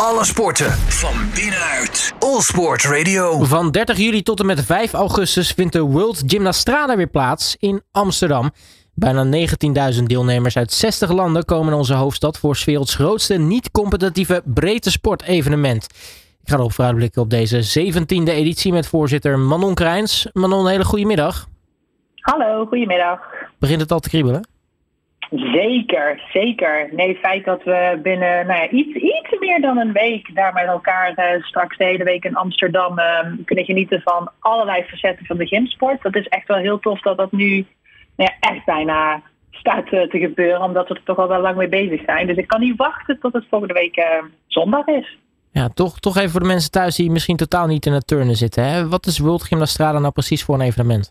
Alle sporten van binnenuit. All Sport Radio. Van 30 juli tot en met 5 augustus vindt de World Gymnastrada weer plaats in Amsterdam. Bijna 19.000 deelnemers uit 60 landen komen naar onze hoofdstad voor 's werelds grootste niet-competitieve breedte sportevenement. Ik ga erop vooruitblikken op deze 17e editie met voorzitter Manon Krijns. Manon, een hele goede middag. Hallo, goedemiddag. Begint het al te kriebelen? Zeker, zeker. Nee, het feit dat we binnen nou ja, iets, iets meer dan een week daar met elkaar eh, straks de hele week in Amsterdam eh, kunnen genieten van allerlei facetten van de gymsport. Dat is echt wel heel tof dat dat nu nou ja, echt bijna staat eh, te gebeuren, omdat we er toch al wel lang mee bezig zijn. Dus ik kan niet wachten tot het volgende week eh, zondag is. Ja, toch, toch even voor de mensen thuis die misschien totaal niet in het turnen zitten. Hè? Wat is World Gymnastrada nou precies voor een evenement?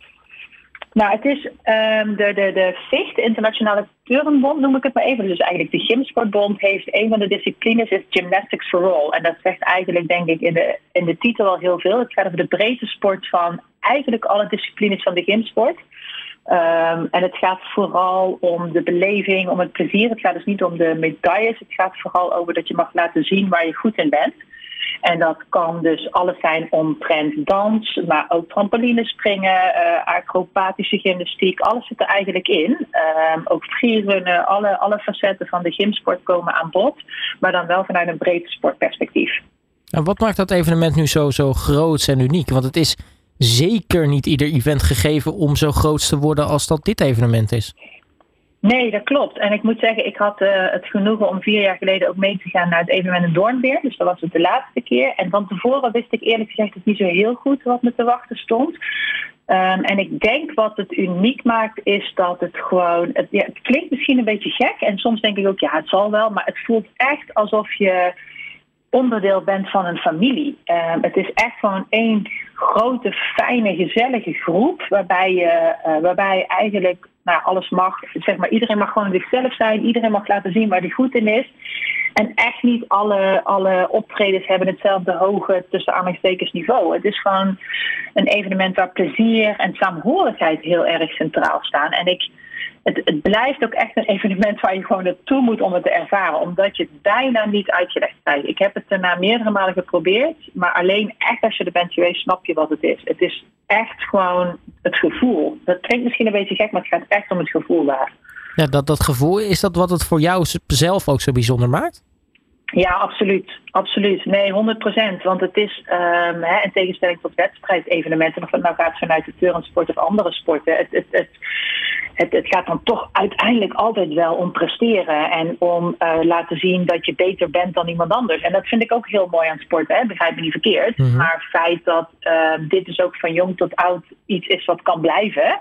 Nou, het is ehm, de, de, de Internationale Turnbond, noem ik het maar even. Dus eigenlijk de Gymsportbond heeft een van de disciplines is Gymnastics for All. En dat zegt eigenlijk, denk ik, in de, in de titel al heel veel. Het gaat over de breedte sport van eigenlijk alle disciplines van de gymsport. Um, en het gaat vooral om de beleving, om het plezier. Het gaat dus niet om de medailles. Het gaat vooral over dat je mag laten zien waar je goed in bent. En dat kan dus alles zijn omtrent dans, maar ook trampolinespringen, uh, acrobatische gymnastiek. Alles zit er eigenlijk in. Um, ook freerunnen, alle, alle facetten van de gymsport komen aan bod. Maar dan wel vanuit een breed sportperspectief. En wat maakt dat evenement nu zo, zo groot en uniek? Want het is zeker niet ieder event gegeven om zo groot te worden als dat dit evenement is. Nee, dat klopt. En ik moet zeggen, ik had uh, het genoegen om vier jaar geleden ook mee te gaan naar het evenement in Doornbeer. Dus dat was het de laatste keer. En van tevoren wist ik eerlijk gezegd niet zo heel goed wat me te wachten stond. Um, en ik denk wat het uniek maakt, is dat het gewoon. Het, ja, het klinkt misschien een beetje gek. En soms denk ik ook, ja, het zal wel. Maar het voelt echt alsof je onderdeel bent van een familie. Um, het is echt gewoon één grote, fijne, gezellige groep. Waarbij je, uh, waarbij eigenlijk nou, alles mag. Zeg maar, iedereen mag gewoon zichzelf zijn. Iedereen mag laten zien waar hij goed in is. En echt niet alle, alle optredens hebben hetzelfde hoge tussen niveau. Het is gewoon een evenement waar plezier en saamhorigheid heel erg centraal staan. En ik, het, het, blijft ook echt een evenement waar je gewoon naartoe moet om het te ervaren. Omdat je het bijna niet uitgelegd krijgt. Ik heb het daarna meerdere malen geprobeerd. Maar alleen echt als je er bent geweest, snap je wat het is. Het is echt gewoon het gevoel. Dat klinkt misschien een beetje gek, maar het gaat echt om het gevoel daar. Ja, dat, dat gevoel, is dat wat het voor jou zelf ook zo bijzonder maakt? Ja, absoluut. Absoluut. Nee, 100%. Want het is, um, hè, in tegenstelling tot wedstrijdevenementen, of het nou gaat vanuit de turnsport of andere sporten, het, het, het, het, het gaat dan toch uiteindelijk altijd wel om presteren en om uh, laten zien dat je beter bent dan iemand anders. En dat vind ik ook heel mooi aan sport, hè? begrijp me niet verkeerd. Mm -hmm. Maar het feit dat uh, dit dus ook van jong tot oud iets is wat kan blijven.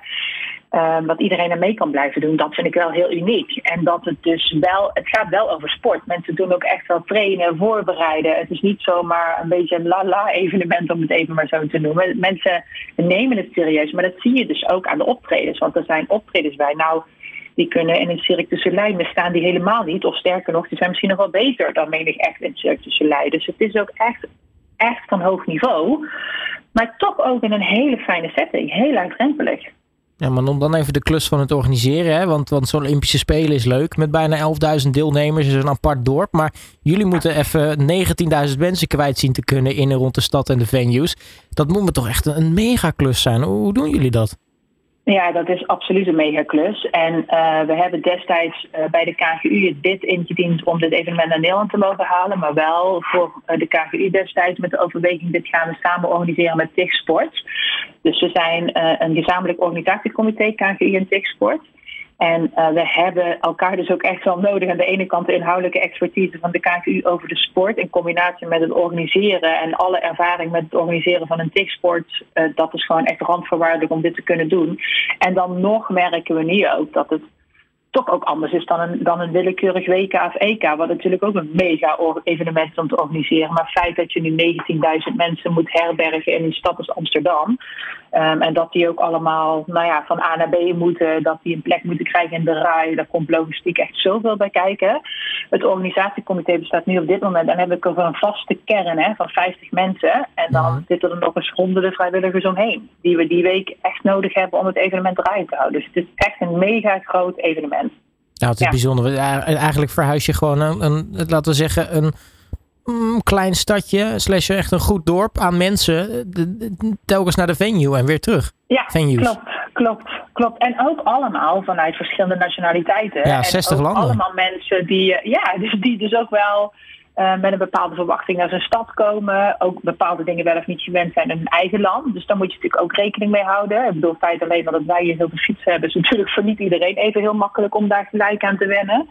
Uh, wat iedereen er mee kan blijven doen, dat vind ik wel heel uniek. En dat het dus wel, het gaat wel over sport. Mensen doen ook echt wel trainen, voorbereiden. Het is niet zomaar een beetje een la-la evenement om het even maar zo te noemen. Mensen nemen het serieus, maar dat zie je dus ook aan de optredens. Want er zijn optredens bij. Nou, die kunnen in een Cirque du Soleil staan die helemaal niet. Of sterker nog, die zijn misschien nog wel beter dan menig echt in Cirque du Soleil. Dus het is ook echt, echt van hoog niveau. Maar toch ook in een hele fijne setting. Heel laagdrempelig. Ja, maar om dan even de klus van het organiseren, hè? want, want zo'n Olympische Spelen is leuk. Met bijna 11.000 deelnemers is een apart dorp. Maar jullie moeten even 19.000 mensen kwijt zien te kunnen in en rond de stad en de venues. Dat moet me toch echt een mega klus zijn. Hoe doen jullie dat? Ja, dat is absoluut een megaklus. En uh, we hebben destijds uh, bij de KGU het bid ingediend om dit evenement naar Nederland te mogen halen. Maar wel voor uh, de KGU destijds met de overweging, dit gaan we samen organiseren met TIG Sport. Dus we zijn een gezamenlijk organisatiecomité, KGU en TIG Sport. En uh, we hebben elkaar dus ook echt wel nodig. Aan de ene kant de inhoudelijke expertise van de KKU over de sport. In combinatie met het organiseren en alle ervaring met het organiseren van een TIC-sport. Uh, dat is gewoon echt randvoorwaardelijk om dit te kunnen doen. En dan nog merken we nu ook dat het toch ook anders is dan een, dan een willekeurig WK of EK. Wat natuurlijk ook een mega evenement is om te organiseren. Maar het feit dat je nu 19.000 mensen moet herbergen in een stad als Amsterdam. Um, en dat die ook allemaal nou ja, van A naar B moeten. Dat die een plek moeten krijgen in de RAI. Daar komt logistiek echt zoveel bij kijken. Het organisatiecomité bestaat nu op dit moment. En dan heb ik over een vaste kern hè, van 50 mensen. En dan zitten er nog eens honderden vrijwilligers omheen. Die we die week echt nodig hebben om het evenement eruit te houden. Dus het is echt een mega groot evenement. Nou, het is ja. bijzonder. Eigenlijk verhuis je gewoon een, een, laten we zeggen, een mm, klein stadje, slash echt een goed dorp aan mensen, telkens naar de venue en weer terug. Ja, Venues. klopt, klopt, klopt. En ook allemaal vanuit verschillende nationaliteiten. Ja, 60 en landen. allemaal mensen die, ja, dus die dus ook wel uh, met een bepaalde verwachting naar zijn stad komen. Ook bepaalde dingen wel of niet gewend zijn in hun eigen land. Dus daar moet je natuurlijk ook rekening mee houden. Ik bedoel, het feit alleen dat wij hier heel veel fietsen hebben, is natuurlijk voor niet iedereen even heel makkelijk om daar gelijk aan te wennen.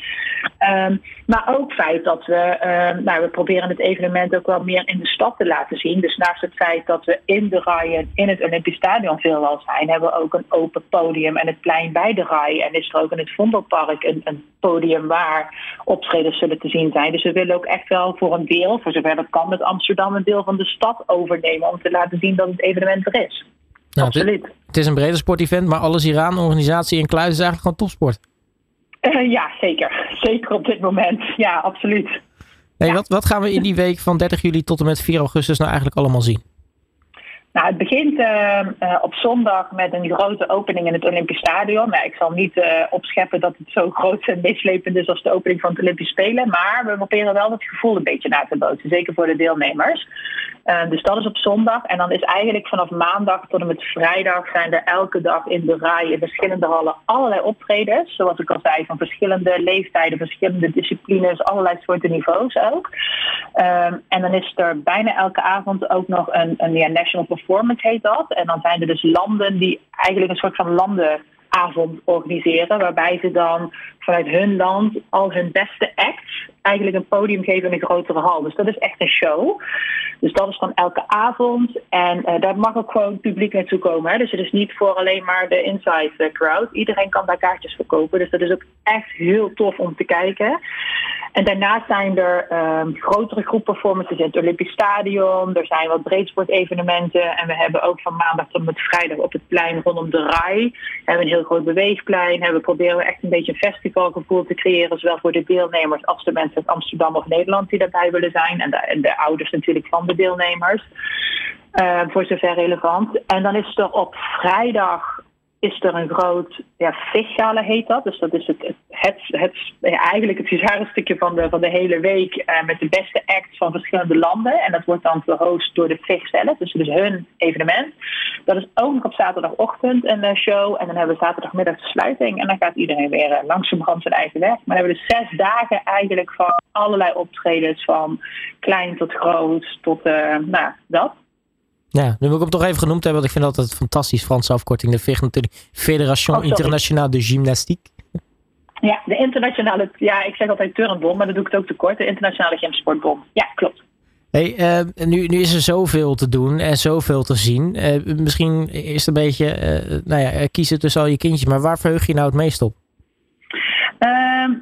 Um, maar ook het feit dat we, uh, nou, we proberen het evenement ook wel meer in de stad te laten zien. Dus naast het feit dat we in de rijen in het Olympisch Stadion veelal zijn, hebben we ook een open podium en het plein bij de rij. En is er ook in het Vondelpark een, een podium waar optredens zullen te zien zijn. Dus we willen ook echt wel voor een deel, voor zover dat kan, met Amsterdam een deel van de stad overnemen om te laten zien dat het evenement er is. Nou, Absoluut. Het, is een brede sportevent, maar alles hieraan, organisatie in Kluis, is eigenlijk gewoon topsport. Uh, ja, zeker. Zeker op dit moment. Ja, absoluut. Hey, wat, wat gaan we in die week van 30 juli tot en met 4 augustus nou eigenlijk allemaal zien? Nou, het begint uh, uh, op zondag met een grote opening in het Olympisch Stadion. Nou, ik zal niet uh, opscheppen dat het zo groot en meeslepend is als de opening van het Olympisch Spelen. Maar we proberen wel dat gevoel een beetje na te bootsen. Zeker voor de deelnemers. dus dat is op zondag. En dan is eigenlijk vanaf maandag tot en met vrijdag zijn er elke dag in de rij in verschillende hallen allerlei optredens. Zoals ik al zei, van verschillende leeftijden, verschillende disciplines, allerlei soorten niveaus ook. Um, en dan is er bijna elke avond ook nog een, een national performance performance heet dat. En dan zijn er dus landen die eigenlijk een soort van landenavond organiseren. Waarbij ze dan vanuit hun land al hun beste acts eigenlijk een podium geven in een grotere hal. Dus dat is echt een show. Dus dat is dan elke avond. En uh, daar mag ook gewoon publiek naartoe komen. Hè? Dus het is niet voor alleen maar de inside eh, crowd. Iedereen kan daar kaartjes verkopen. Dus dat is ook echt heel tof om te kijken. En daarnaast zijn er um, grotere groepperformances in het Olympisch Stadion. Er zijn wat breedsportevenementen. En we hebben ook van maandag tot met vrijdag op het plein rondom de RAI. We hebben een heel groot beweegplein. En we proberen echt een beetje een festivalgevoel te creëren. Zowel voor de deelnemers als de mensen uit Amsterdam of Nederland die daarbij willen zijn. En de, en de ouders natuurlijk van de deelnemers. Uh, voor zover relevant. En dan is er op vrijdag is er een groot ja, heet dat. Dus dat is het, het, het, het eigenlijk het stukje van de, van de hele week uh, met de beste acts van verschillende landen. En dat wordt dan verhost door de VIG zelf, dus, dus hun evenement. Dat is ook nog op zaterdagochtend een uh, show en dan hebben we zaterdagmiddag de sluiting. En dan gaat iedereen weer uh, langzamerhand zijn eigen weg. Maar dan hebben we dus zes dagen eigenlijk van allerlei optredens van klein tot groot tot nou, dat. Ja, nu moet ik hem toch even genoemd hebben, want ik vind dat het fantastisch Franse afkorting. De FIG natuurlijk, Fédération oh, Internationale de Gymnastiek. Ja, de internationale, ja, ik zeg altijd turnbond, maar dat doe ik het ook tekort. De internationale gymsportbond. Ja, klopt. Hey, uh, nu, nu is er zoveel te doen en zoveel te zien. Uh, misschien is het een beetje, uh, nou ja, kiezen tussen al je kindjes, maar waar verheug je nou het meest op?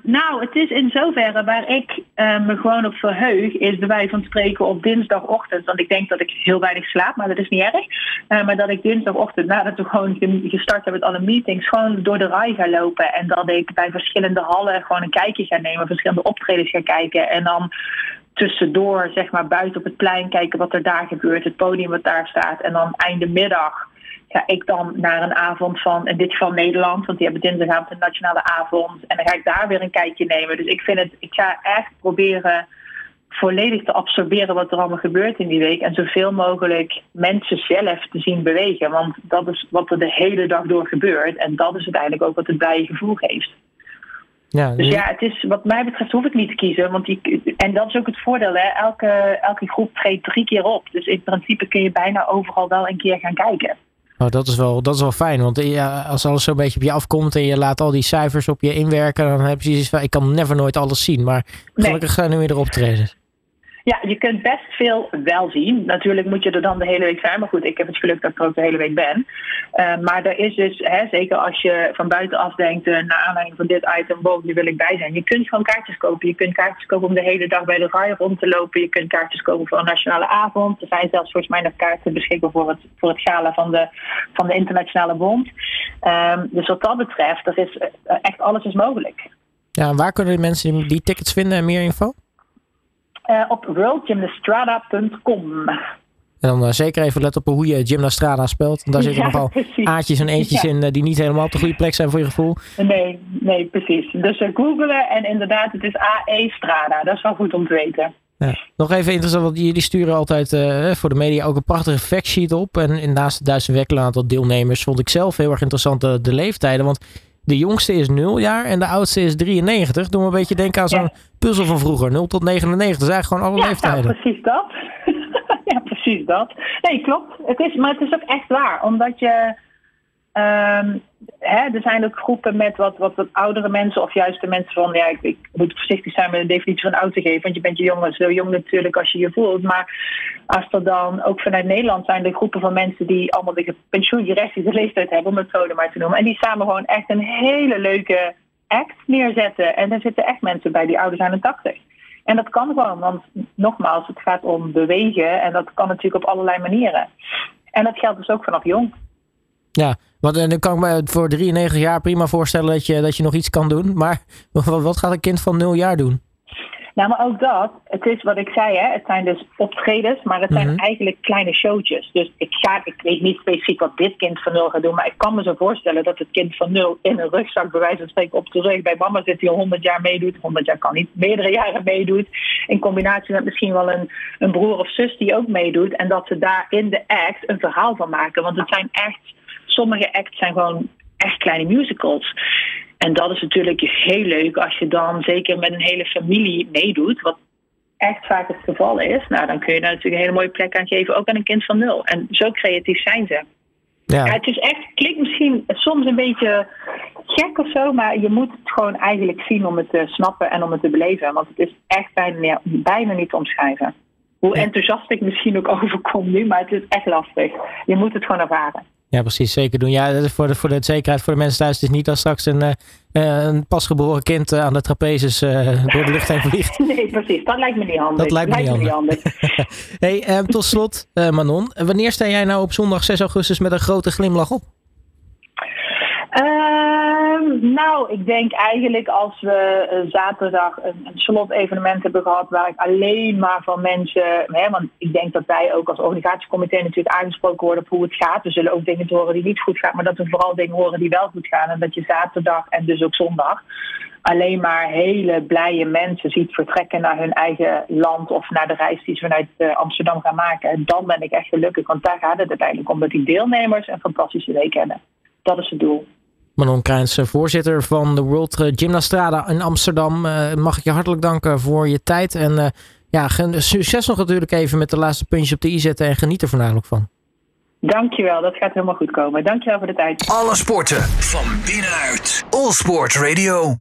Nou, het is in zoverre waar ik uh, me gewoon op verheug, is bij wijze van spreken op dinsdagochtend. Want ik denk dat ik heel weinig slaap, maar dat is niet erg. Uh, maar dat ik dinsdagochtend, nadat we gewoon gestart hebben met alle meetings, gewoon door de rij ga lopen. En dat ik bij verschillende hallen gewoon een kijkje ga nemen, verschillende optredens ga kijken. En dan tussendoor, zeg maar, buiten op het plein kijken wat er daar gebeurt, het podium wat daar staat. En dan einde middag ga ik dan naar een avond van, in dit geval Nederland, want die hebben dinsdagavond een nationale avond. En dan ga ik daar weer een kijkje nemen. Dus ik vind het, ik ga echt proberen volledig te absorberen wat er allemaal gebeurt in die week. En zoveel mogelijk mensen zelf te zien bewegen. Want dat is wat er de hele dag door gebeurt. En dat is uiteindelijk ook wat het blije gevoel geeft. Ja, dus ja, het is, wat mij betreft hoef ik niet te kiezen. Want die, en dat is ook het voordeel. Hè? Elke, elke groep treedt drie keer op. Dus in principe kun je bijna overal wel een keer gaan kijken. Oh, dat, is wel, dat is wel fijn, want ja, als alles zo'n beetje op je afkomt en je laat al die cijfers op je inwerken, dan heb je zoiets van, ik kan never nooit alles zien, maar gelukkig gaan nu weer erop treden. Ja, je kunt best veel wel zien. Natuurlijk moet je er dan de hele week zijn. Maar goed, ik heb het geluk dat ik er ook de hele week ben. Uh, maar er is dus, hè, zeker als je van buitenaf denkt, uh, naar aanleiding van dit item, wow, nu wil ik bij zijn. Je kunt gewoon kaartjes kopen. Je kunt kaartjes kopen om de hele dag bij de rij rond te lopen. Je kunt kaartjes kopen voor een nationale avond. Er zijn zelfs volgens mij nog kaarten beschikbaar voor het, voor het gala van de, van de internationale bond. Um, dus wat dat betreft, er is uh, echt alles is mogelijk. Ja, waar kunnen mensen die tickets vinden en meer info? Uh, op worldgymnastrada.com. En dan uh, zeker even letten op hoe je Gymnastrada speelt. Want daar zitten ja, nogal precies. aatjes en eentjes ja. in uh, die niet helemaal op de goede plek zijn voor je gevoel. Nee, nee precies. Dus googelen en inderdaad, het is AE Strada. Dat is wel goed om te weten. Ja. Nog even interessant, want jullie sturen altijd uh, voor de media ook een prachtige factsheet op. En, en naast het duizend aantal deelnemers vond ik zelf heel erg interessant de, de leeftijden. Want de jongste is 0 jaar en de oudste is 93. Doe me een beetje denken aan zo'n puzzel van vroeger. 0 tot 99. Dat is eigenlijk gewoon alle ja, leeftijden. Ja, precies dat. ja, precies dat. Nee, klopt. Het is, maar het is ook echt waar. Omdat je Um, hè, er zijn ook groepen met wat, wat, wat oudere mensen, of juist de mensen van, ja, ik, moet voorzichtig zijn met de definitie van oud te geven, want je bent je jong, zo jong natuurlijk als je je voelt. Maar als er dan ook vanuit Nederland zijn er groepen van mensen die allemaal de pensioengerechtigde leeftijd hebben, om het zo maar te noemen. En die samen gewoon echt een hele leuke act neerzetten. En er zitten echt mensen bij die ouder zijn dan 80. En dat kan gewoon, want nogmaals, het gaat om bewegen en dat kan natuurlijk op allerlei manieren. En dat geldt dus ook vanaf jong. Ja, want dan kan ik me voor 93 jaar prima voorstellen dat je, dat je nog iets kan doen. Maar wat, wat gaat een kind van 0 jaar doen? Nou, maar ook dat, het is wat ik zei, hè, het zijn dus optredens, maar het zijn mhm. eigenlijk kleine showtjes. Dus ik, ga, ik weet niet specifiek wat dit kind van nul gaat doen, maar ik kan me zo voorstellen dat het kind van nul in een rugzak, bij wijze van spreken, op de rug bij mama zit die al 100 jaar meedoet. 100 jaar kan niet, meerdere jaren meedoet. In combinatie met misschien wel een, een broer of zus die ook meedoet. En dat ze daar in de act een verhaal van maken. Want het zijn echt sommige acts zijn gewoon echt kleine musicals. En dat is natuurlijk heel leuk als je dan zeker met een hele familie meedoet. Wat echt vaak het geval is. Nou, dan kun je daar natuurlijk een hele mooie plek aan geven. Ook aan een kind van nul. En zo creatief zijn ze. Ja. ja. het is echt, klinkt misschien soms een beetje gek of zo, maar je moet het gewoon eigenlijk zien om het te snappen en om het te beleven. Want het is echt bijna, bijna niet te omschrijven. Hoe enthousiast ik misschien ook overkom nu, maar het is echt lastig. Je moet het gewoon ervaren. Ja, precies. Zeker doen. Ja, voor de, voor de zekerheid voor de mensen thuis. Het is niet als straks een, uh, een pasgeboren kind uh, aan de trapezes uh, door de lucht heen vliegt. Nee, precies. Dat lijkt me niet handig. Dat lijkt me, lijkt niet, handig. hey, tot slot, Manon. Wanneer sta jij nou op zondag 6 augustus met een grote glimlach op? Nou, ik denk eigenlijk als we uh, zaterdag een, een slot-evenement hebben gehad waar ik alleen maar van mensen, hè, want ik denk dat wij ook als organisatiecomité natuurlijk aangesproken worden op hoe het gaat. We zullen ook dingen horen die niet goed gaan, maar dat we vooral dingen horen die wel goed gaan. En dat je zaterdag en dus ook zondag alleen maar hele blije mensen ziet vertrekken naar hun eigen land of naar de reis die ze vanuit uh, Amsterdam gaan maken. Dan ben ik echt gelukkig, want daar gaat het uiteindelijk om dat die deelnemers een fantastische week hebben. Dat is het doel. Manon Krijns, eh, voorzitter van de World eh, Gymnastrada in Amsterdam. Uh, mag ik je hartelijk danken voor je tijd. En uh, ja, succes nog natuurlijk even met de laatste puntjes op de i zetten. En geniet er voornamelijk van. Dankjewel, dat gaat helemaal goed komen. Dankjewel voor de tijd. Alle sporten van binnenuit. All Sport Radio.